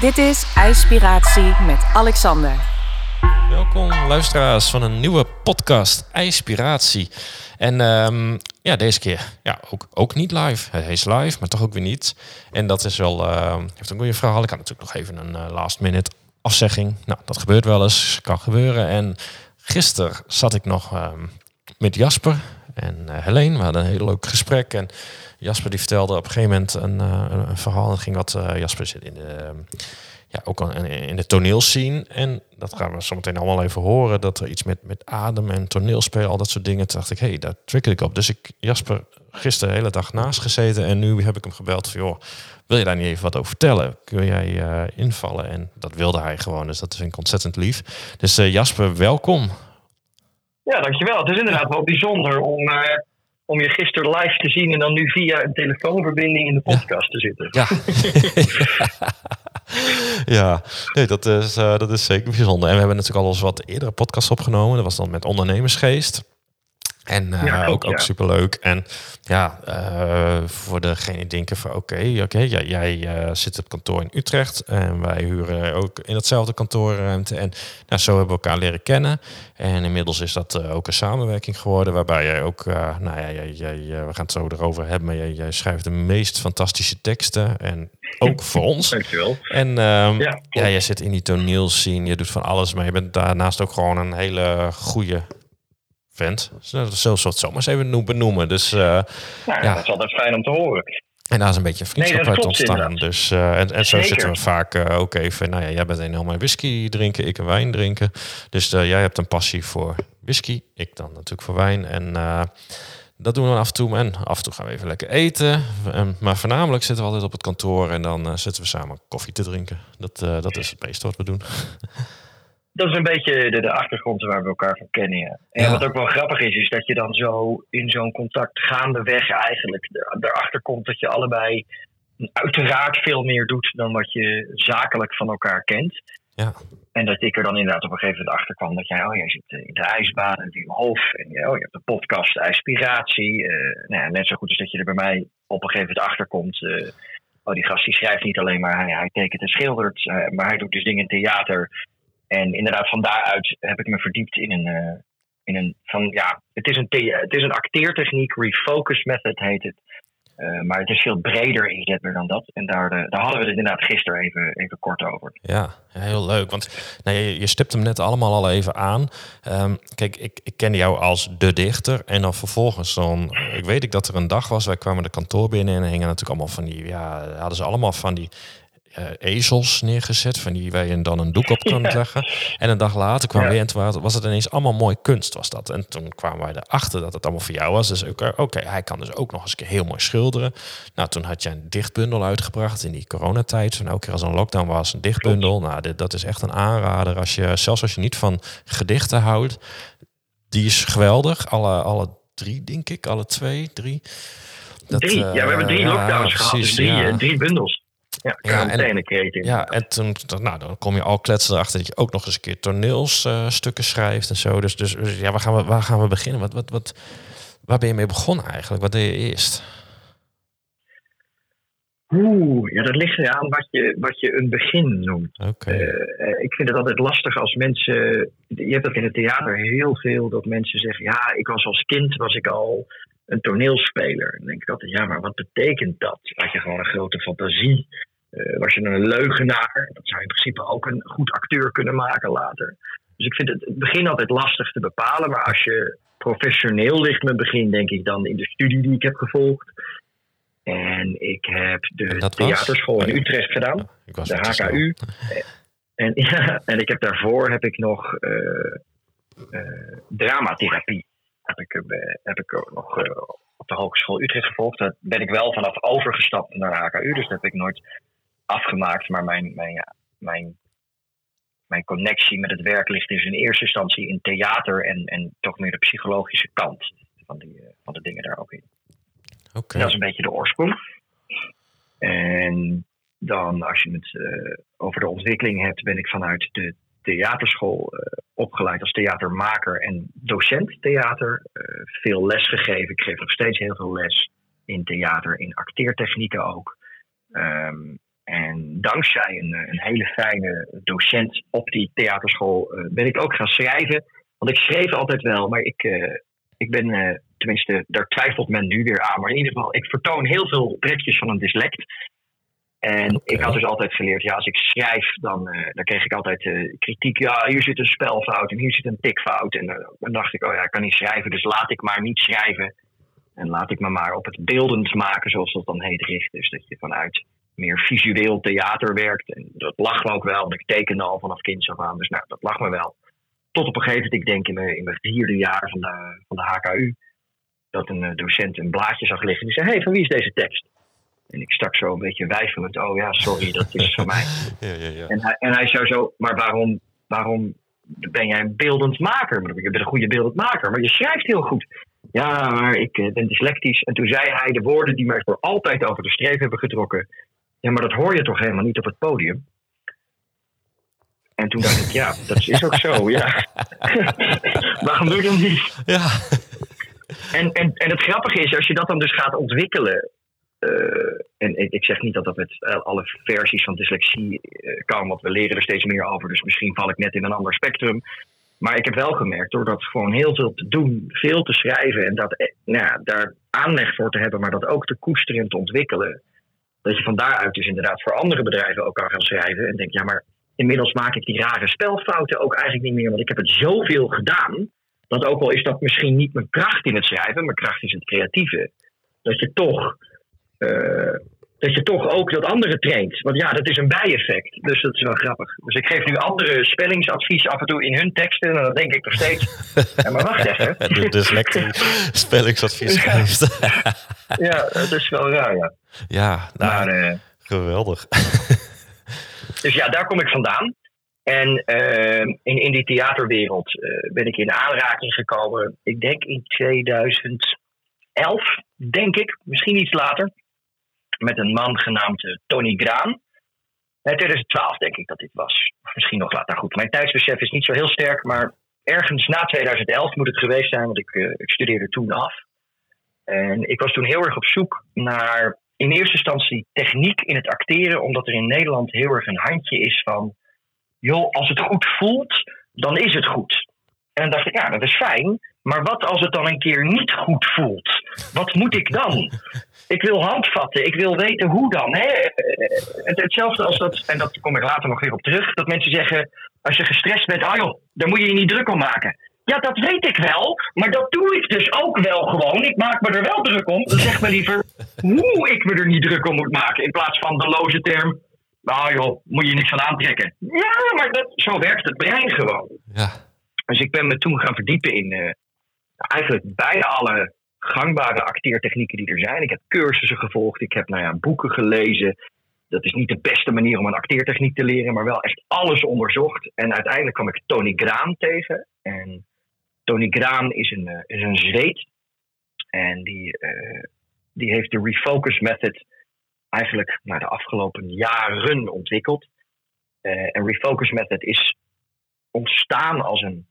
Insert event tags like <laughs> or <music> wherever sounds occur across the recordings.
Dit is IJspiratie met Alexander. Welkom luisteraars van een nieuwe podcast IJspiratie. En ehm, ja, deze keer ja, ook, ook niet live. Hij is live, maar toch ook weer niet. En dat is wel, uh, heeft een goede verhaal. Ik had natuurlijk nog even een uh, last minute afzegging. Nou, dat gebeurt wel eens, kan gebeuren. En gisteren zat ik nog ehm, met Jasper en uh, Helene. We hadden een heel leuk gesprek. En Jasper die vertelde op een gegeven moment een, een verhaal. Het ging wat, Jasper zit in de ja, ook in de toneelscene. En dat gaan we zo meteen allemaal even horen. Dat er iets met, met adem en toneelspelen, al dat soort dingen. Toen dacht ik, hé, hey, daar trigger ik op. Dus ik, Jasper, gisteren de hele dag naast gezeten. En nu heb ik hem gebeld van, joh, wil je daar niet even wat over vertellen? Kun jij invallen? En dat wilde hij gewoon. Dus dat vind ik ontzettend lief. Dus Jasper, welkom. Ja, dankjewel. Het is inderdaad wel bijzonder om... Uh om je gisteren live te zien en dan nu via een telefoonverbinding in de podcast te zitten. Ja. <laughs> ja, nee, dat is, uh, dat is zeker bijzonder. En we hebben natuurlijk al eens wat eerdere podcasts opgenomen. Dat was dan met ondernemersgeest. En uh, ja, ook, ook ja. superleuk. En ja, uh, voor degene die denken van oké, okay, oké, okay, jij uh, zit op kantoor in Utrecht en wij huren ook in hetzelfde kantoorruimte. En nou, zo hebben we elkaar leren kennen. En inmiddels is dat ook een samenwerking geworden, waarbij jij ook, nou ja, jij, jij, we gaan het zo erover hebben, maar jij, jij schrijft de meest fantastische teksten. En ook voor <laughs> ons. Dankjewel. En um, ja, ja, jij zit in die toneelscene, je doet van alles, maar je bent daarnaast ook gewoon een hele goede vent. Zo het zomaar even benoemen. Dus, uh, nou, ja, dat is altijd fijn om te horen. En daar is een beetje vriendschap nee, uit ontstaan. Dus, uh, en, en zo zitten we vaak uh, ook even. Nou ja, jij bent een mijn whisky drinken, ik een wijn drinken. Dus uh, jij hebt een passie voor whisky, ik dan natuurlijk voor wijn. En dat doen we af en toe. En af en toe gaan we even lekker eten. En, maar voornamelijk zitten we altijd op het kantoor en dan zitten we samen koffie te drinken. Dat, dat is het meeste wat we doen. <laughs> dat is een beetje de, de achtergrond waar we elkaar van kennen. Ja. En ja. wat ook wel grappig is, is dat je dan zo in zo'n contact gaandeweg eigenlijk erachter komt dat je allebei uiteraard veel meer doet dan wat je zakelijk van elkaar kent. Ja. En dat ik er dan inderdaad op een gegeven moment achter kwam dat jij, oh, jij zit in de ijsbaan en in Hof. En oh, je hebt de podcast Inspiratie. Uh, nou ja, net zo goed is dat je er bij mij op een gegeven moment achter komt. Uh, oh, die gast die schrijft niet alleen maar, hij, hij tekent en schildert, uh, maar hij doet dus dingen in theater en inderdaad, van daaruit heb ik me verdiept in een. Uh, in een van, ja, het, is een het is een acteertechniek, refocus method heet het. Uh, maar het is veel breder inzetbaar dan dat. En daar, uh, daar hadden we het inderdaad gisteren even, even kort over. Ja, heel leuk. Want nou, je, je stipt hem net allemaal al even aan. Um, kijk, ik, ik ken jou als de dichter. En dan vervolgens dan... Ik weet ik dat er een dag was, wij kwamen de kantoor binnen... en hingen natuurlijk allemaal van die... Ja, hadden ze allemaal van die uh, ezels neergezet, van die waar je dan een doek op kan leggen. En een dag later kwam ja. weer en toen was het ineens allemaal mooi kunst was dat. En toen kwamen wij erachter dat het allemaal voor jou was. Dus oké, okay, hij kan dus ook nog eens een keer heel mooi schilderen. Nou, toen had je een dichtbundel uitgebracht in die coronatijd. Van elke keer als een lockdown was, een dichtbundel. Nou, dit, dat is echt een aanrader. Als je, zelfs als je niet van gedichten houdt, die is geweldig. Alle, alle drie, denk ik, alle twee, drie. Dat, drie, ja, we hebben drie uh, lockdowns ja, gehad, dus drie, ja. drie bundels. Ja, ja en, ja, en toen, nou, dan kom je al kletsen erachter dat je ook nog eens een keer toneelstukken uh, schrijft en zo. Dus, dus, dus ja, waar gaan we, waar gaan we beginnen? Wat, wat, wat, waar ben je mee begonnen eigenlijk? Wat deed je eerst? Oeh, ja, dat ligt eraan wat je, wat je een begin noemt. Okay. Uh, ik vind het altijd lastig als mensen. Je hebt dat in het theater heel veel dat mensen zeggen: Ja, ik was als kind was ik al een toneelspeler. Dan denk ik altijd: Ja, maar wat betekent dat? Had je gewoon een grote fantasie? Uh, was je een leugenaar? Dat zou in principe ook een goed acteur kunnen maken later. Dus ik vind het, het begin altijd lastig te bepalen. Maar als je professioneel ligt met begin, denk ik dan in de studie die ik heb gevolgd. En ik heb de theaterschool in Utrecht gedaan, de HKU. En, ja, <laughs> en ik heb daarvoor heb ik nog uh, uh, dramatherapie. Heb ik, uh, heb ik ook nog op de Hogeschool Utrecht gevolgd. Daar ben ik wel vanaf overgestapt naar de HKU, dus dat heb ik nooit afgemaakt. Maar mijn, mijn, ja, mijn, mijn connectie met het werk ligt dus in eerste instantie in theater en, en toch meer de psychologische kant van, die, van de dingen daar ook in. Okay. Dat is een beetje de oorsprong. En dan, als je het uh, over de ontwikkeling hebt, ben ik vanuit de theaterschool uh, opgeleid als theatermaker en docent theater. Uh, veel les gegeven. Ik geef nog steeds heel veel les in theater, in acteertechnieken ook. Um, En dankzij een, een hele fijne docent op die theaterschool ben ik ook gaan schrijven. Want ik schreef altijd wel, maar ik, ik ben, tenminste, daar twijfelt men nu weer aan. Maar in ieder geval, ik vertoon heel veel trekjes van een dyslect. En ik had dus altijd geleerd, ja, als ik schrijf, dan, uh, dan kreeg ik altijd uh, kritiek. Ja, hier zit een spelfout en hier zit een tikfout. En uh, dan dacht ik, oh ja, ik kan niet schrijven, dus laat ik maar niet schrijven. En laat ik me maar op het beeldend maken, zoals dat dan heet, richten. Dus dat je vanuit meer visueel theater werkt. En dat lag me ook wel, want ik tekende al vanaf kinds af aan. Dus nou, dat lag me wel. Tot op een gegeven moment, ik denk in mijn, in mijn vierde jaar van de, van de HKU, dat een docent een blaadje zag liggen. En die zei, hé, hey, van wie is deze tekst? En ik stak zo een beetje wijfelend. Oh ja, sorry, dat is van mij. <laughs> ja, ja, ja. En, hij, en hij zou zo, maar waarom, waarom ben jij een beeldend maker? Je bent een goede beeldend maker, maar je schrijft heel goed. Ja, maar ik eh, ben dyslectisch. En toen zei hij de woorden die mij voor altijd over de streep hebben getrokken. Ja, maar dat hoor je toch helemaal niet op het podium? En toen dacht ik, ja, dat is ook zo, ja. <laughs> Waarom doe je dat niet? Ja. En, en, en het grappige is, als je dat dan dus gaat ontwikkelen, uh, en ik zeg niet dat dat met alle versies van dyslexie uh, kan, want we leren er steeds meer over. Dus misschien val ik net in een ander spectrum. Maar ik heb wel gemerkt, door dat gewoon heel veel te doen, veel te schrijven en dat, eh, nou daar aanleg voor te hebben, maar dat ook te koesteren en te ontwikkelen. Dat je van daaruit dus inderdaad voor andere bedrijven ook kan gaan schrijven. En denk, ja, maar inmiddels maak ik die rare spelfouten ook eigenlijk niet meer, want ik heb het zoveel gedaan. Dat ook al is dat misschien niet mijn kracht in het schrijven, mijn kracht is het creatieve. Dat je toch dat je toch ook dat andere traint. Want ja, dat is een bijeffect. Dus dat is wel grappig. Dus ik geef nu andere spellingsadvies af en toe in hun teksten. En dan denk ik nog steeds. <laughs> ja, maar wacht even. De dyslexie <laughs> spellingsadvies geeft. <laughs> ja, dat is wel raar, ja. Ja, nou, maar, uh, geweldig. dus ja, daar kom ik vandaan. En uh, in, in die theaterwereld ben ik in aanraking gekomen. Ik denk in 2011, denk ik. Misschien iets later met een man genaamd uh, Tony Graan. In 2012 denk ik dat dit was. misschien nog later. Goed, mijn tijdsbesef is niet zo heel sterk, maar ergens na 2011 moet het geweest zijn, want ik, uh, ik studeerde toen af. En ik was toen heel erg op zoek naar in eerste instantie techniek in het acteren, omdat er in Nederland heel erg een handje is van, joh, als het goed voelt, dan is het goed. En dan dacht ik, ja, dat is fijn, maar wat als het dan een keer niet goed voelt? Wat moet ik dan? Ik wil handvatten, ik wil weten hoe dan. Hè? Hetzelfde als dat, en dat kom ik later nog weer op terug, dat mensen zeggen: als je gestrest bent, ah joh, daar moet je je niet druk om maken. Ja, dat weet ik wel, maar dat doe ik dus ook wel gewoon. Ik maak me er wel druk om. Dan zeg me liever hoe ik me er niet druk om moet maken. In plaats van de loze term, nou joh, moet je niks van aantrekken. Ja, maar dat, zo werkt het brein gewoon. Ja. Dus ik ben me toen gaan verdiepen in uh, eigenlijk bijna alle gangbare acteertechnieken die er zijn. Ik heb cursussen gevolgd, ik heb nou ja, boeken gelezen. Dat is niet de beste manier om een acteertechniek te leren, maar wel echt alles onderzocht. En uiteindelijk kwam ik Tony Graan tegen. En Tony Graan is een, uh, is een Zweed. En die, uh, die heeft de refocus method eigenlijk nou, de afgelopen jaren ontwikkeld. Uh, en refocus method is ontstaan als een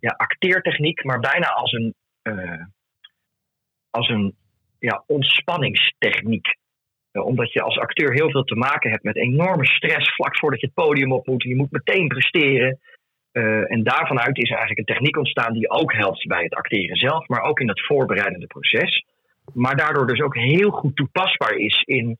ja, acteertechniek, maar bijna als een als een ja, ontspanningstechniek. Uh, omdat je als acteur heel veel te maken hebt met enorme stress vlak voordat je het podium op moet. Je moet meteen presteren. Uh, en daarvan uit is er eigenlijk een techniek ontstaan die ook helpt bij het acteren zelf, maar ook in het voorbereidende proces. Maar daardoor dus ook heel goed toepasbaar is in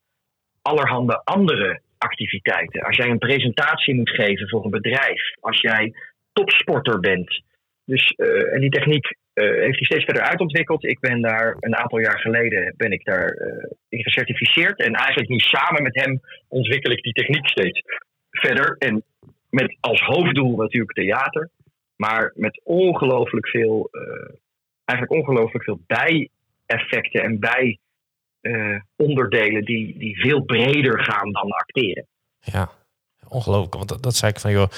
allerhande andere activiteiten. Als jij een presentatie moet geven voor een bedrijf, als jij topsporter bent. Dus, uh, en die techniek heeft hij steeds verder uitontwikkeld. Ik ben daar een aantal jaar geleden ben ik daar uh, in gecertificeerd. En eigenlijk nu samen met hem ontwikkel ik die techniek steeds verder. En met als hoofddoel natuurlijk theater. Maar met ongelooflijk veel, uh, eigenlijk ongelooflijk veel bijeffecten en bijonderdelen die, die veel breder gaan dan acteren. Ja, ongelooflijk. Want dat, dat zei ik van, joh,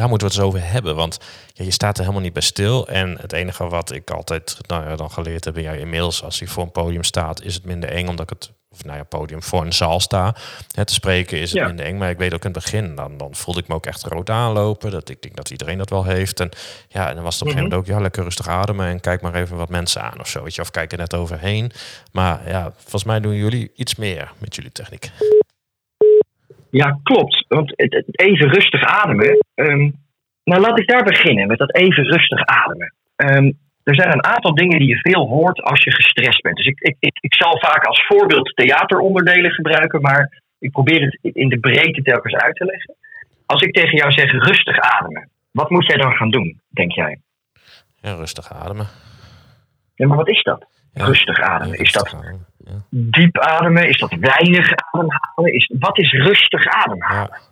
daar moeten we het eens over hebben. Want ja, je staat er helemaal niet bij stil. En het enige wat ik altijd nou ja, dan geleerd heb in jouw inmiddels, als je voor een podium staat, is het minder eng omdat ik het, of nou ja, podium voor een zaal sta. Het te spreken is het minder eng. Maar ik weet ook in het begin, dan, dan voelde ik me ook echt rood aanlopen. Dat ik denk dat iedereen dat wel heeft. En ja, en dan was het op een gegeven moment ook, ja, lekker rustig ademen en kijk maar even wat mensen aan of zo. Weet je, of kijk er net overheen. Maar ja, volgens mij doen jullie iets meer met jullie techniek. Ja, klopt. Want even rustig ademen. ehm, nou, laat ik daar beginnen met dat even rustig ademen. Ehm, er zijn een aantal dingen die je veel hoort als je gestrest bent. Dus ik, ik, ik, ik zal vaak als voorbeeld theateronderdelen gebruiken, maar ik probeer het in de breedte telkens uit te leggen. Als ik tegen jou zeg rustig ademen, wat moet jij dan gaan doen, denk jij? Ja, rustig ademen. Ja, maar wat is dat? Ja. Rustig ademen. Ja, Is dat ademen. Diep ademen? Is dat weinig ademhalen? Is, wat is rustig ademhalen? Ja.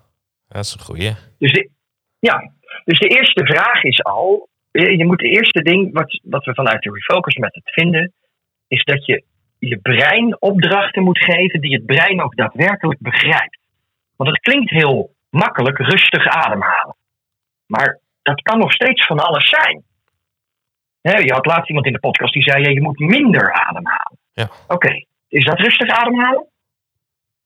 dat is een goeie. Dus de, ja, dus de eerste vraag is al, je moet de eerste ding wat, wat we vanuit de refocus method vinden, is dat je je brein opdrachten moet geven die het brein ook daadwerkelijk begrijpt. Want het klinkt heel makkelijk, rustig ademhalen. Maar dat kan nog steeds van alles zijn. Je had laatst iemand in de podcast die zei, je moet minder ademhalen. Ja. Oké, is dat rustig ademhalen?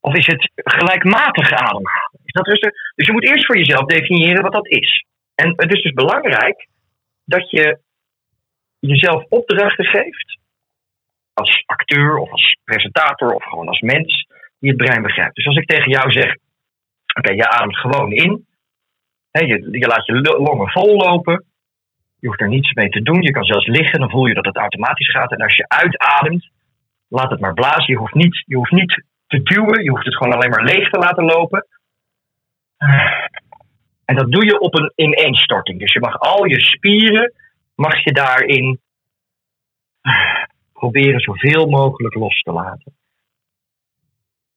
Of is het gelijkmatig ademhalen? Is dat rustig? Dus je moet eerst voor jezelf definiëren wat dat is. En het is dus belangrijk dat je jezelf opdrachten geeft. Als acteur of als presentator of gewoon als mens die het brein begrijpt. Dus als ik tegen jou zeg: Oké, je ademt gewoon in. Hè, je, je laat je lo- longen vol lopen. Je hoeft er niets mee te doen. Je kan zelfs liggen, dan voel je dat het automatisch gaat. En als je uitademt, laat het maar blazen. Je hoeft niet, je hoeft niet te duwen. Je hoeft het gewoon alleen maar leeg te laten lopen. En dat doe je op een ineenstorting. Dus je mag al je spieren, mag je daarin proberen zoveel mogelijk los te laten.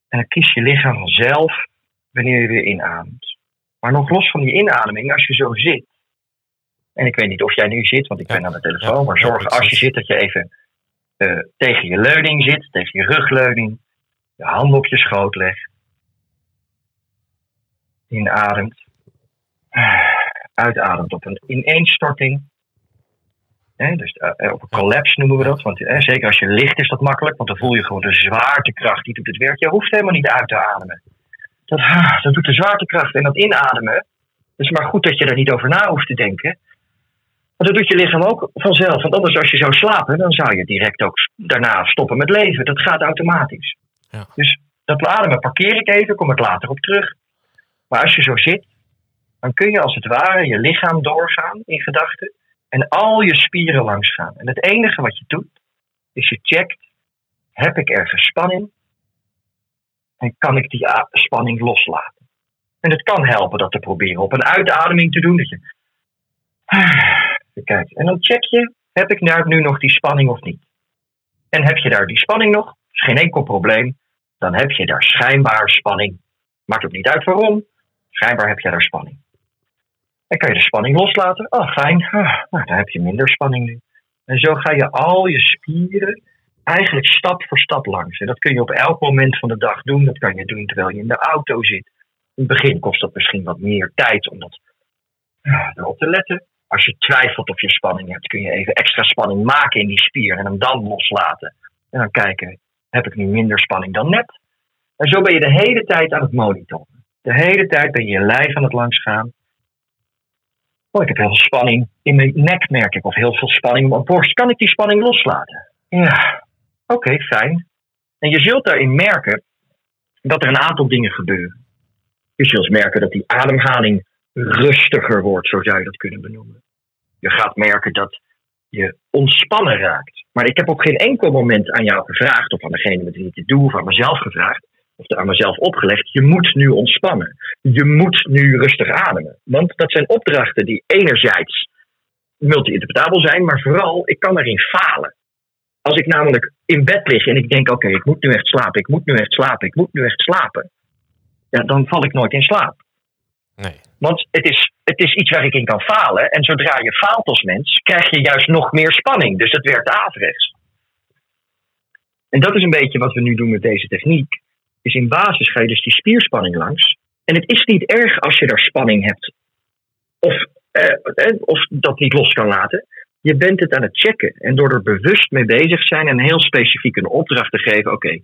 En dan kiest je lichaam vanzelf wanneer je weer inademt. Maar nog los van die inademing, als je zo zit. En ik weet niet of jij nu zit, want ik ben aan de telefoon. Maar zorg als je zit dat je even eh, tegen je leuning zit, tegen je rugleuning. Je handen op je schoot legt. Inademt. Uitademt op een ineenstorting. Dus eh, op een collapse noemen we dat. Want eh, zeker als je ligt is dat makkelijk. Want dan voel je gewoon de zwaartekracht. Die doet het werk. Je hoeft helemaal niet uit te ademen. Dat, ah, dat doet de zwaartekracht. En dat inademen. Het is maar goed dat je daar niet over na hoeft te denken. Want dat doet je lichaam ook vanzelf. Want anders als je zou slapen, dan zou je direct ook daarna stoppen met leven. Dat gaat automatisch. Ja. Dus dat ademen parkeer ik even, kom ik later op terug. Maar als je zo zit, dan kun je als het ware je lichaam doorgaan in gedachten. En al je spieren langs gaan. En het enige wat je doet, is je checkt, heb ik ergens spanning? En kan ik die spanning loslaten? En het kan helpen dat te proberen op een uitademing te doen. Dat je En dan check je, heb ik daar nu nog die spanning of niet? En heb je daar die spanning nog? Is geen enkel probleem. Dan heb je daar schijnbaar spanning. Maakt ook niet uit waarom. Schijnbaar heb je daar spanning. En kan je de spanning loslaten? Oh, fijn. Ah, nou, dan heb je minder spanning nu. En zo ga je al je spieren eigenlijk stap voor stap langs. En dat kun je op elk moment van de dag doen. Dat kan je doen terwijl je in de auto zit. In het begin kost dat misschien wat meer tijd om dat ah, erop te letten. Als je twijfelt of je spanning hebt, kun je even extra spanning maken in die spier en hem dan loslaten. En dan kijken, heb ik nu minder spanning dan net? En zo ben je de hele tijd aan het monitoren. De hele tijd ben je je lijf aan het langsgaan. Oh, ik heb heel veel spanning in mijn nek, merk ik. Of heel veel spanning op mijn borst. Kan ik die spanning loslaten? Ja, oké, fijn. En je zult daarin merken dat er een aantal dingen gebeuren. Je zult merken dat die ademhaling rustiger wordt, zo zou je dat kunnen benoemen. Je gaat merken dat je ontspannen raakt. Maar ik heb op geen enkel moment aan jou gevraagd, of aan degene met wie ik het doe, of aan mezelf gevraagd, of aan mezelf opgelegd, je moet nu ontspannen. Je moet nu rustig ademen. Want dat zijn opdrachten die enerzijds multi-interpretabel zijn, maar vooral, ik kan erin falen. Als ik namelijk in bed lig en ik denk, oké, ik moet nu echt slapen, ik moet nu echt slapen, ik moet nu echt slapen. Ja, dan val ik nooit in slaap. Nee. Want het is, het is iets waar ik in kan falen. En zodra je faalt als mens, krijg je juist nog meer spanning. Dus het werkt averechts. En dat is een beetje wat we nu doen met deze techniek. Is in basis ga je dus die spierspanning langs. En het is niet erg als je daar spanning hebt. Of, eh, eh, of dat niet los kan laten. Je bent het aan het checken. En door er bewust mee bezig zijn en heel specifiek een opdracht te geven. Oké,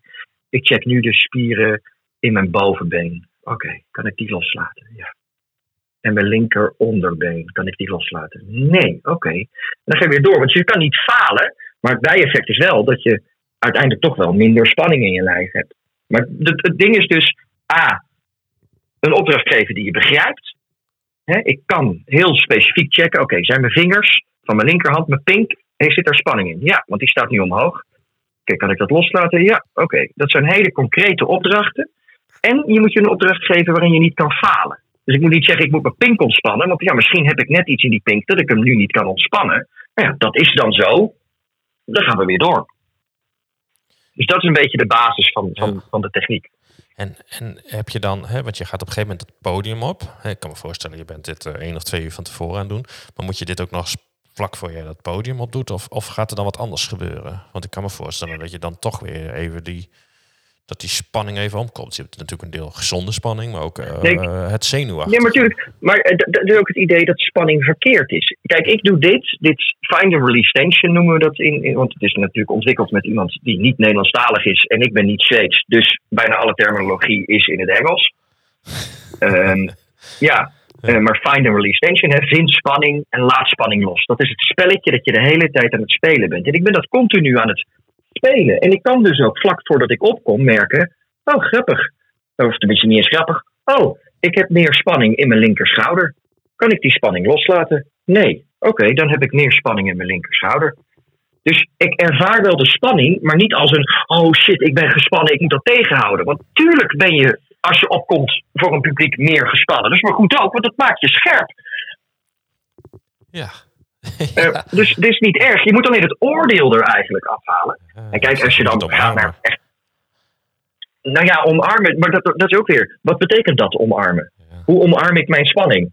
ik check nu de spieren in mijn bovenbeen. Oké, kan ik die loslaten? Ja. En mijn linker onderbeen, kan ik die loslaten? Nee, oké. Dan ga je weer door, want je kan niet falen. Maar het bijeffect is wel dat je uiteindelijk toch wel minder spanning in je lijf hebt. Maar het, het ding is dus, A, een opdracht geven die je begrijpt. Ik kan heel specifiek checken, oké, zijn mijn vingers van mijn linkerhand, mijn pink, heeft zit daar spanning in? Ja, want die staat nu omhoog. Oké, kan ik dat loslaten? Ja, oké. Dat zijn hele concrete opdrachten. En je moet je een opdracht geven waarin je niet kan falen. Dus ik moet niet zeggen, ik moet mijn pink ontspannen. Want ja, misschien heb ik net iets in die pink dat ik hem nu niet kan ontspannen. Nou ja, dat is dan zo. Dan gaan we weer door. Dus dat is een beetje de basis van, van, Ja. van de techniek. En, en heb je dan, hè, want je gaat op een gegeven moment het podium op. Hè, Ik kan me voorstellen, je bent dit eh, één of twee uur van tevoren aan het doen. Maar moet je dit ook nog vlak voor je dat podium op doet? Of, of gaat er dan wat anders gebeuren? Want ik kan me voorstellen dat je dan toch weer even die, dat die spanning even omkomt. Je hebt natuurlijk een deel gezonde spanning, maar ook eh, Nee, het zenuwachtige. Nee, maar natuurlijk. Maar eh, dat is ook het idee dat spanning verkeerd is. Kijk, ik doe dit. Dit find and release tension noemen we dat in. in- Want het is natuurlijk ontwikkeld met iemand die niet Nederlandstalig is. En ik ben niet Zweeds. Dus bijna alle terminologie is in het Engels. <laughs> Ehm, ja, eh, maar find and release tension. Hè, vind spanning en laat spanning los. Dat is het spelletje dat je de hele tijd aan het spelen bent. En ik ben dat continu aan het spelen. En ik kan dus ook vlak voordat ik opkom merken. Oh, grappig. Of tenminste niet eens grappig. Oh, ik heb meer spanning in mijn linkerschouder. Kan ik die spanning loslaten? Nee. Oké, dan heb ik meer spanning in mijn linkerschouder. Dus ik ervaar wel de spanning, maar niet als een oh shit, ik ben gespannen, ik moet dat tegenhouden. Want tuurlijk ben je, als je opkomt voor een publiek, meer gespannen. Is maar goed ook, want dat maakt je scherp. Ja. <laughs> Eh, dus dit is niet erg. Je moet alleen het oordeel er eigenlijk afhalen. En kijk, als je dan gaat naar echt. Nou ja, omarmen, maar dat, dat is ook weer. Wat betekent dat omarmen? Ja. Hoe omarm ik mijn spanning?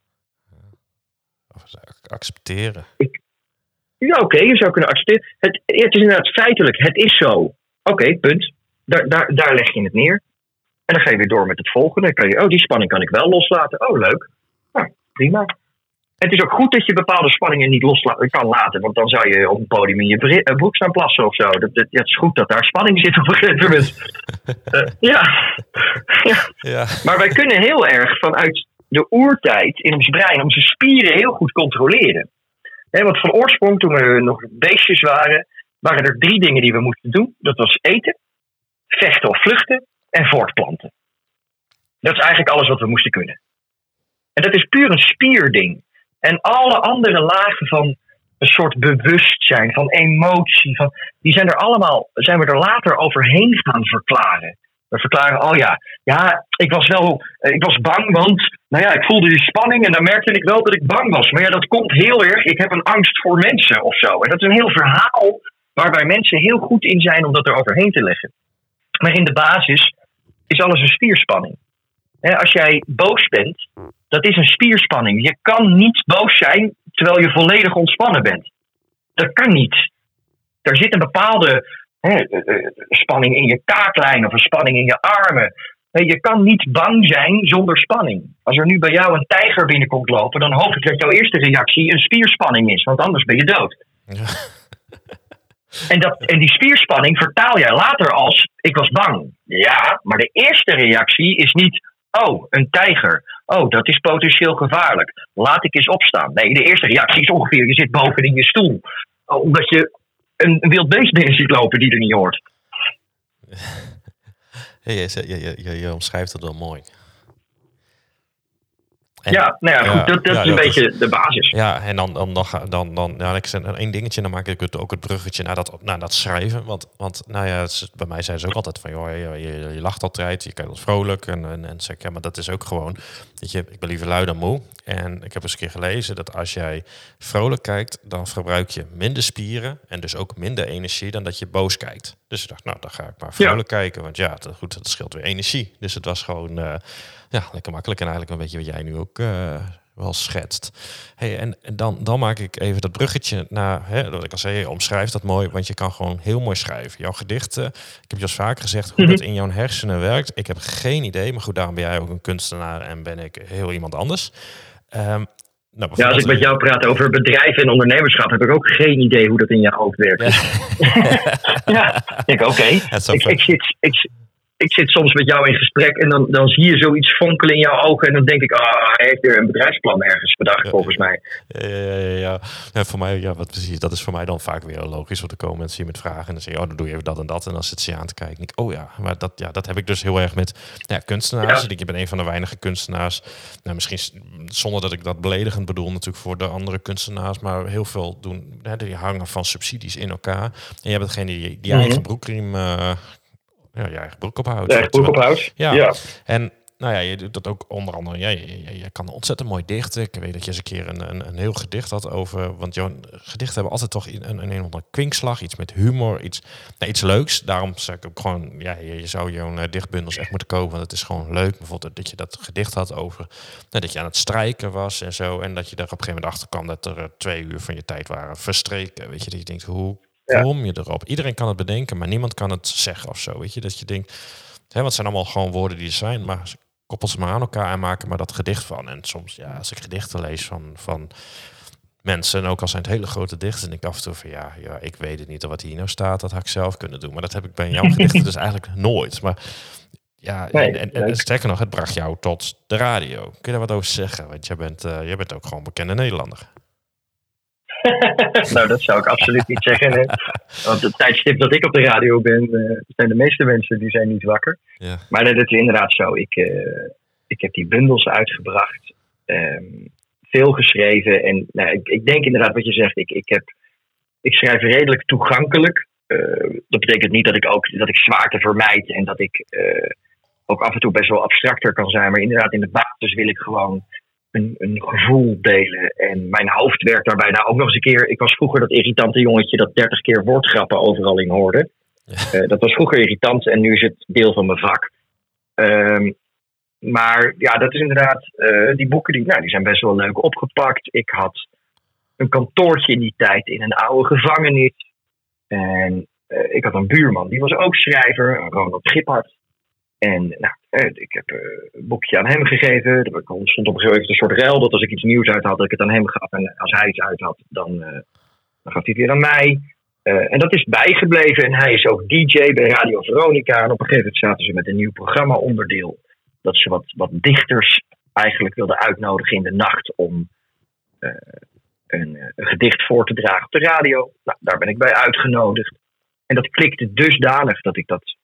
Of accepteren. Ja, oké, je zou kunnen accepteren. Het, het is inderdaad feitelijk, het is zo. Oké, punt. Daar, daar, daar leg je het neer. En dan ga je weer door met het volgende. Dan kan je, oh, die spanning kan ik wel loslaten. Oh, leuk. Nou, prima. Het is ook goed dat je bepaalde spanningen niet los kan laten. Want dan zou je op een podium in je eh, broek staan plassen of zo. Dat, dat, het is goed dat daar spanning zit op een gegeven moment. <laughs> Eh, ja. ja. Ja. Maar wij kunnen heel erg vanuit de oertijd in ons brein onze spieren heel goed controleren. Want van oorsprong, toen we nog beestjes waren, waren er drie dingen die we moesten doen. Dat was eten, vechten of vluchten en voortplanten. Dat is eigenlijk alles wat we moesten kunnen. En dat is puur een spierding. En alle andere lagen van een soort bewustzijn, van emotie, van, die zijn er allemaal, zijn we er later overheen gaan verklaren. We verklaren, oh ja, ja, ik was wel, eh, ik was bang, want, nou ja, ik voelde die spanning en dan merkte ik wel dat ik bang was. Maar ja, dat komt heel erg, ik heb een angst voor mensen of zo. En dat is een heel verhaal waarbij mensen heel goed in zijn om dat er overheen te leggen. Maar in de basis is alles een spierspanning. Als jij boos bent, dat is een spierspanning. Je kan niet boos zijn terwijl je volledig ontspannen bent. Dat kan niet. Er zit een bepaalde hè, eh, eh, spanning in je kaaklijn of een spanning in je armen. Hè, Je kan niet bang zijn zonder spanning. Als er nu bij jou een tijger binnenkomt lopen, dan hoop ik dat jouw eerste reactie een spierspanning is, want anders ben je dood. Ja. <laughs> En, dat, en die spierspanning vertaal jij later als: ik was bang. Ja, maar de eerste reactie is niet: oh, een tijger. Oh, dat is potentieel gevaarlijk. Laat ik eens opstaan. Nee, de eerste reactie is ongeveer: je zit boven in je stoel. Oh, Omdat je een, een wild beest binnen ziet lopen die er niet hoort. <laughs> Ja, je omschrijft het wel mooi. En- ja, nou ja, goed, dat, dat ja, is een dat beetje de basis. Ja, en dan, dan, dan, ga- dan, dan ja, ik zeg één dingetje, dan maak ik het, ook het bruggetje naar dat, naar dat schrijven. Want, want nou ja, is- bij mij zijn ze ook altijd van, joh, je, je, je lacht altijd, je kijkt wat vrolijk. En, en, en zeg ik, ja, maar dat is ook gewoon, weet je, ik ben liever lui dan moe. En ik heb eens een keer gelezen dat als jij vrolijk kijkt, dan verbruik je minder spieren en dus ook minder energie dan dat je boos kijkt. Dus ik dacht, nou, dan ga ik maar vrolijk kijken, want ja, dat, goed, dat scheelt weer energie. Dus het was gewoon, eh, ja, lekker makkelijk en eigenlijk een beetje wat jij nu ook eh, wel schetst. Hey, en, en dan, dan maak ik even dat bruggetje naar, hè, wat ik al zei, je omschrijft dat mooi, want je kan gewoon heel mooi schrijven. Jouw gedichten, ik heb je al vaak gezegd hoe dat in jouw hersenen werkt. Ik heb geen idee, maar goed, daarom ben jij ook een kunstenaar en ben ik heel iemand anders. Ehm, nou, Ja, als ik met jou praat over bedrijven en ondernemerschap, heb ik ook geen idee hoe dat in je hoofd werkt. Ja. <laughs> Ja, ik denk oké. Ook Ik, ik, ik, ik zit soms met jou in gesprek en dan, dan zie je zoiets fonkelen in jouw ogen. En dan denk ik, ah, hij heeft weer een bedrijfsplan ergens bedacht, volgens mij. Ja, ja, ja, ja. voor mij, ja, wat precies. Dat is voor mij dan vaak weer logisch. Want er komen mensen hier met vragen en dan zeg je, oh, dan doe je even dat en dat. En dan zit ze aan te kijken. ik, oh ja, maar dat, ja, dat heb ik dus heel erg met ja, kunstenaars. Ik ben een van de weinige kunstenaars. Nou, misschien zonder dat ik dat beledigend bedoel, natuurlijk voor de andere kunstenaars. Maar heel veel doen, hè, die hangen van subsidies in elkaar. En je hebt degene die, die eigen mhm. broekriem uh, ja, je eigen broek ophoudt. Ja, broek ophoudt. Ja. ja. En nou ja, je doet dat ook onder andere. Ja, je, je, je, kan ontzettend mooi dichten. Ik weet dat je eens een keer een, een, een heel gedicht had over. Want jouw gedichten hebben altijd toch een, een, een of kwinkslag, iets met humor, iets, nou, iets leuks. Daarom zeg ik ook gewoon, ja, je, zou jouw uh, dichtbundels echt moeten kopen. Want het is gewoon leuk. Bijvoorbeeld dat je dat gedicht had over nou, dat je aan het strijken was en zo. En dat je daar op een gegeven moment achter kwam dat er uh, twee uur van je tijd waren verstreken. Weet je, dat je denkt, hoe kom je erop? Iedereen kan het bedenken, maar niemand kan het zeggen of zo. Weet je, dat je denkt, hè, het zijn allemaal gewoon woorden die er zijn, maar koppel ze maar aan elkaar en maken maar dat gedicht van. En soms, ja, als ik gedichten lees van, van mensen, en ook al zijn het hele grote dichters, en ik af en toe van ja, ja, ik weet het niet of wat hier nou staat, dat had ik zelf kunnen doen. Maar dat heb ik bij jouw <laughs> gedichten dus eigenlijk nooit. Maar ja, en, en, sterker nog, het bracht jou tot de radio. Kun je daar wat over zeggen? Want jij bent, uh, jij bent ook gewoon bekende Nederlander. <laughs> nou, dat zou ik absoluut niet zeggen. Hè. Want het tijdstip dat ik op de radio ben, uh, zijn de meeste mensen die zijn niet wakker. Ja. Maar dat is inderdaad zo. Ik, uh, ik heb die bundels uitgebracht, um, veel geschreven. En nou, ik, ik, denk inderdaad wat je zegt. Ik, ik, heb, ik schrijf redelijk toegankelijk. Uh, dat betekent niet dat ik ook dat ik zwaarte vermijd en dat ik ook af en toe best wel abstracter kan zijn. Maar inderdaad, in de basis wil ik gewoon een, een gevoel delen. En mijn hoofd werkt daarbij nou ook nog eens een keer. Ik was vroeger dat irritante jongetje dat 30 keer woordgrappen overal in hoorde. Eh, dat was vroeger irritant en nu is het deel van mijn vak. Ehm, maar ja, dat is inderdaad. Uh, die boeken die, nou, die zijn best wel leuk opgepakt. Ik had een kantoortje in die tijd in een oude gevangenis. En uh, ik had een buurman, die was ook schrijver, Ronald Giphart. En nou, ik heb eh, een boekje aan hem gegeven. Er stond op een gegeven moment een soort ruil dat als ik iets nieuws uit had, dat ik het aan hem gaf. En als hij iets uit had, dan, uh, dan gaf hij het weer aan mij. En dat is bijgebleven. En hij is ook DJ bij Radio Veronica. En op een gegeven moment zaten ze met een nieuw programma-onderdeel. Dat ze wat, wat dichters eigenlijk wilden uitnodigen in de nacht om een, een, gedicht voor te dragen op de radio. Nou, daar ben ik bij uitgenodigd. En dat klikte dusdanig dat ik dat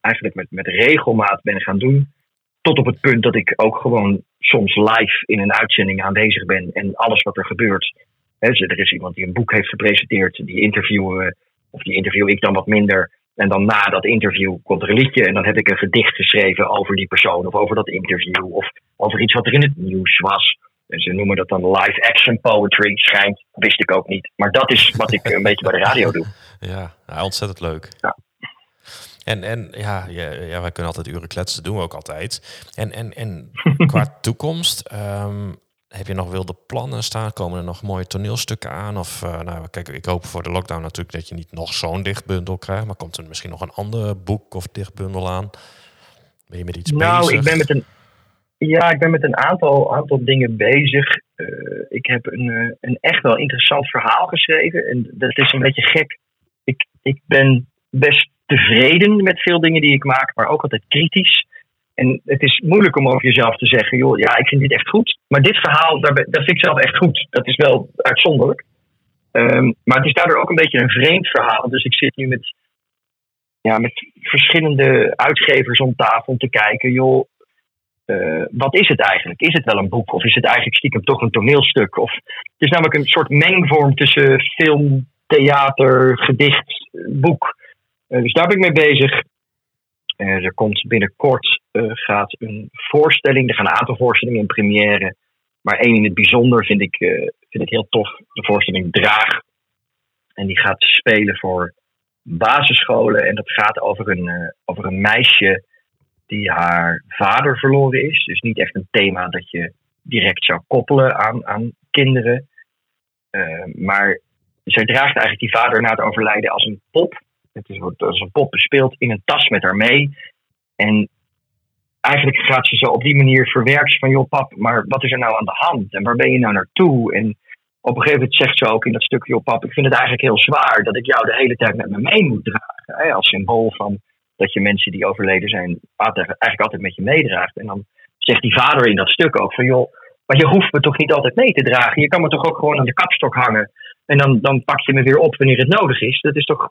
eigenlijk met, met regelmaat ben gaan doen. Tot op het punt dat ik ook gewoon soms live in een uitzending aanwezig ben. En alles wat er gebeurt. Dus er is iemand die een boek heeft gepresenteerd. Die interviewen we. Of die interview ik dan wat minder. En dan na dat interview komt er een liedje. En dan heb ik een gedicht geschreven over die persoon. Of over dat interview. Of over iets wat er in het nieuws was. En ze noemen dat dan live action poetry. Schijnt. Wist ik ook niet. Maar dat is wat ik een beetje bij de radio doe. <laughs> Ja, ontzettend leuk. Ja. En, en ja, ja, ja, wij kunnen altijd uren kletsen, doen we ook altijd. En, en, en <laughs> qua toekomst, ehm, heb je nog wilde plannen staan? Komen er nog mooie toneelstukken aan? Of uh, nou, kijk, ik hoop voor de lockdown natuurlijk dat je niet nog zo'n dichtbundel krijgt. Maar komt er misschien nog een ander boek of dichtbundel aan? Ben je met iets nou, bezig? Nou, ik ben met een, ja, ik ben met een aantal, aantal dingen bezig. Uh, ik heb een, uh, een echt wel interessant verhaal geschreven. En dat is een beetje gek. Ik, ik ben best tevreden met veel dingen die ik maak, maar ook altijd kritisch. En het is moeilijk om over jezelf te zeggen, joh, ja, ik vind dit echt goed. Maar dit verhaal, dat vind ik zelf echt goed. Dat is wel uitzonderlijk. Um, maar het is daardoor ook een beetje een vreemd verhaal. Dus ik zit nu met, ja, met verschillende uitgevers om tafel te kijken, joh, uh, wat is het eigenlijk? Is het wel een boek of is het eigenlijk stiekem toch een toneelstuk? Of, het is namelijk een soort mengvorm tussen film, theater, gedicht, boek. Eh, dus daar ben ik mee bezig. Uh, er komt binnenkort uh, gaat een voorstelling. Er gaan een aantal voorstellingen in première. Maar één in het bijzonder vind ik, vind ik heel tof. De voorstelling Draag. En die gaat spelen voor basisscholen. En dat gaat over een, over een meisje die haar vader verloren is. Dus niet echt een thema dat je direct zou koppelen aan, aan kinderen. maar zij draagt eigenlijk die vader na het overlijden als een pop. Het is als een pop bespeeld in een tas met haar mee. En eigenlijk gaat ze zo op die manier verwerken van, joh pap, maar wat is er nou aan de hand? En waar ben je nou naartoe? En op een gegeven moment zegt ze ook in dat stukje, joh pap, ik vind het eigenlijk heel zwaar dat ik jou de hele tijd met me mee moet dragen. Hè, als symbool van dat je mensen die overleden zijn eigenlijk altijd met je meedraagt. En dan zegt die vader in dat stuk ook van joh, maar je hoeft me toch niet altijd mee te dragen. Je kan me toch ook gewoon aan de kapstok hangen. En dan, dan pak je me weer op wanneer het nodig is. Dat is toch,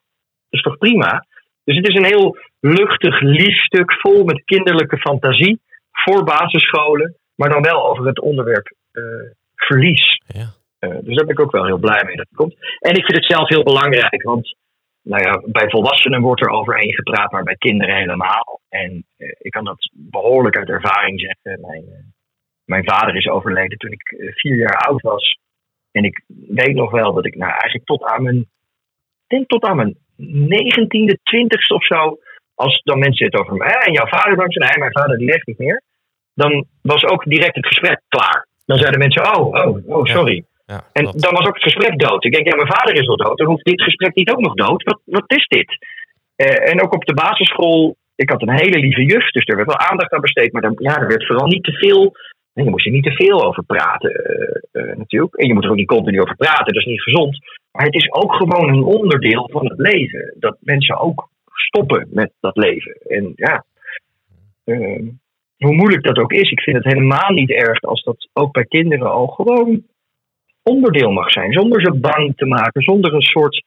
is toch prima? Dus het is een heel luchtig, lief stuk vol met kinderlijke fantasie. Voor basisscholen, maar dan wel over het onderwerp uh, verlies. Ja. Uh, dus daar ben ik ook wel heel blij mee dat het komt. En ik vind het zelf heel belangrijk, want nou ja, bij volwassenen wordt er overheen gepraat, maar bij kinderen helemaal. En uh, ik kan dat behoorlijk uit ervaring zeggen. Mijn, mijn vader is overleden toen ik vier jaar oud was. En ik weet nog wel dat ik nou, eigenlijk tot aan mijn, denk tot aan mijn negentiende, twintigste of zo, als dan mensen het over mij en jouw vader dan zei, nee, mijn vader die leeft niet meer, dan was ook direct het gesprek klaar. Dan zeiden mensen, oh, oh, oh, sorry. Ja, en dan was ook het gesprek dood. Ik denk, ja, mijn vader is al dood. Dan hoeft dit gesprek niet ook nog dood. Wat, wat is dit? Uh, en ook op de basisschool, ik had een hele lieve juf, dus er werd wel aandacht aan besteed. Maar dan, ja, er werd vooral niet te veel en je moet er niet te veel over praten, uh, natuurlijk. En je moet er ook niet continu over praten, dat is niet gezond. Maar het is ook gewoon een onderdeel van het leven. Dat mensen ook stoppen met dat leven. En ja, uh, hoe moeilijk dat ook is, ik vind het helemaal niet erg als dat ook bij kinderen al gewoon onderdeel mag zijn. Zonder ze bang te maken, zonder een soort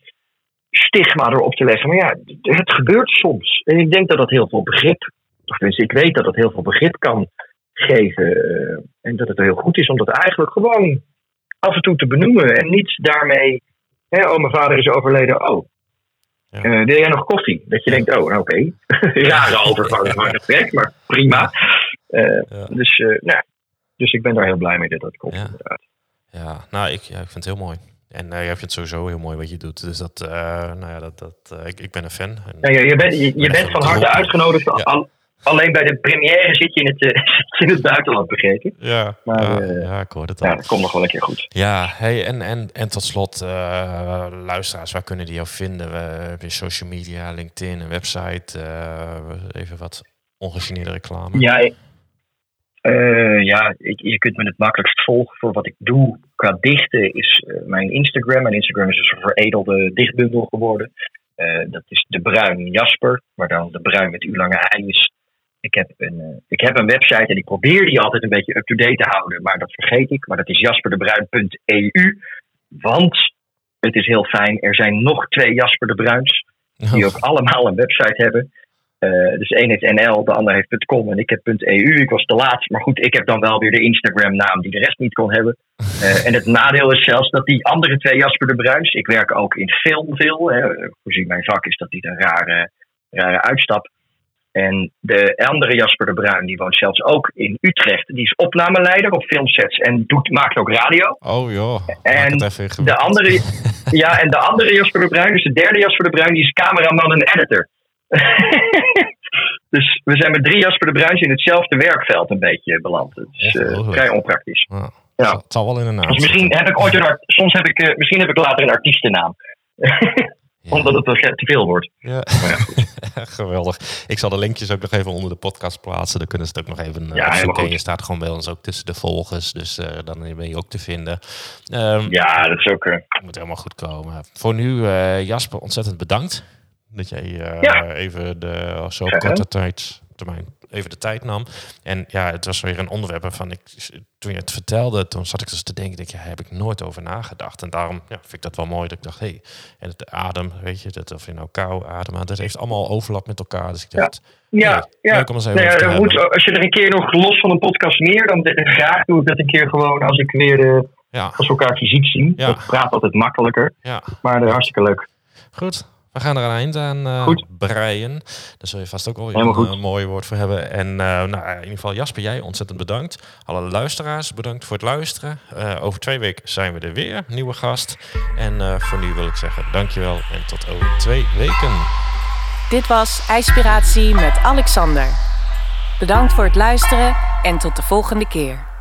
stigma erop te leggen. Maar ja, het gebeurt soms. En ik denk dat dat heel veel begrip, of tenminste, ik weet dat dat heel veel begrip kan geven. Eh, en dat het heel goed is om dat eigenlijk gewoon af en toe te benoemen. En niet daarmee, hè, oh mijn vader is overleden, oh. Ja. Uh, wil jij nog koffie? Dat je denkt, oh, nou, oké. Okay. <laughs> Rare overgang van gesprek, maar prima. Uh, ja. Dus, nou, dus ik ben daar heel blij mee dat dat komt, ja. inderdaad. Ja, nou, ik, ja, ik vind het heel mooi. En uh, jij vindt het sowieso heel mooi wat je doet. Dus dat, nou ja, dat, dat, ik, ik ben een fan. En, je, bent, je, je bent van harte uitgenodigd. Al, Alleen bij de première zit je in het, <laughs> uh, in het buitenland, begrepen. Ja, maar, ja, uh, ja, ik hoor het al. Ja, dat komt nog wel een keer goed. Ja, hey, en, en, en tot slot, uh, luisteraars, waar kunnen die jou vinden? We hebben social media, LinkedIn, een website. even wat ongegeneerde reclame. Ja, ja ik, je kunt me het makkelijkst volgen voor wat ik doe qua dichten is mijn Instagram. Mijn Instagram is dus een veredelde dichtbundel geworden. dat is de Bruin Jasper, waar dan de Bruin met uw lange ei is ik heb, een, uh, ik heb een website en ik probeer die altijd een beetje up-to-date te houden, maar dat vergeet ik. Maar dat is jasperdebruin.eu. Want het is heel fijn, er zijn nog twee Jasper de Bruins, die ook allemaal een website hebben. Uh, dus één heeft NL, de ander heeft .com en ik heb .eu. Ik was te laat, maar goed, ik heb dan wel weer de Instagram-naam die de rest niet kon hebben. Uh, en het nadeel is zelfs dat die andere twee Jasper de Bruins, ik werk ook in film veel, hè, voorzien mijn vak is dat niet een rare, rare uitstap. En de andere Jasper de Bruin, die woont zelfs ook in Utrecht. Die is opnameleider op filmsets en doet, maakt ook radio. Oh joh. En de andere, <laughs> ja, en de andere Jasper de Bruin, dus de derde Jasper de Bruin, die is cameraman en editor. <laughs> dus we zijn met drie Jasper de Bruins in hetzelfde werkveld een beetje beland. Het is uh, vrij onpraktisch. Ja. ja. Het zal wel in een naam. Dus misschien heb ik ooit een, soms heb ik, uh, misschien heb ik later een artiestennaam. <laughs> Omdat het te veel wordt. Ja. ja <laughs> Geweldig. Ik zal de linkjes ook nog even onder de podcast plaatsen. Dan kunnen ze het ook nog even ja, zoeken. Je staat gewoon bij ons ook tussen de volgers. Dus uh, dan ben je ook te vinden. Um, ja, dat is ook... Uh... moet helemaal goed komen. Voor nu, uh, Jasper, ontzettend bedankt. Dat jij ja. even de, zo korte tijd termijn even de tijd nam. En ja, het was weer een onderwerp waarvan ik, toen je het vertelde, toen zat ik dus te denken, denk, ja, heb ik nooit over nagedacht. En daarom ja, vind ik dat wel mooi dat ik dacht, hé, hey, en het adem, weet je, dat of je nou kou adem, dat heeft allemaal overlap met elkaar. Dus ik dacht, ja, ja, ja. Leuk om eens even nou ja, moet, als je er een keer nog los van een podcast meer, dan graag doe ik dat een keer gewoon als ik weer uh, ja. als we elkaar fysiek zien. Ja. Dat praat altijd makkelijker, ja. maar uh, hartstikke leuk. Goed, we gaan er een eind aan uh, breien. Daar zul je vast ook wel een, een, mooi woord voor hebben. En uh, nou, in ieder geval Jasper, jij ontzettend bedankt. Alle luisteraars, bedankt voor het luisteren. Uh, over twee weken zijn we er weer, nieuwe gast. En voor nu wil ik zeggen dankjewel en tot over twee weken. Dit was IJspiratie met Alexander. Bedankt voor het luisteren en tot de volgende keer.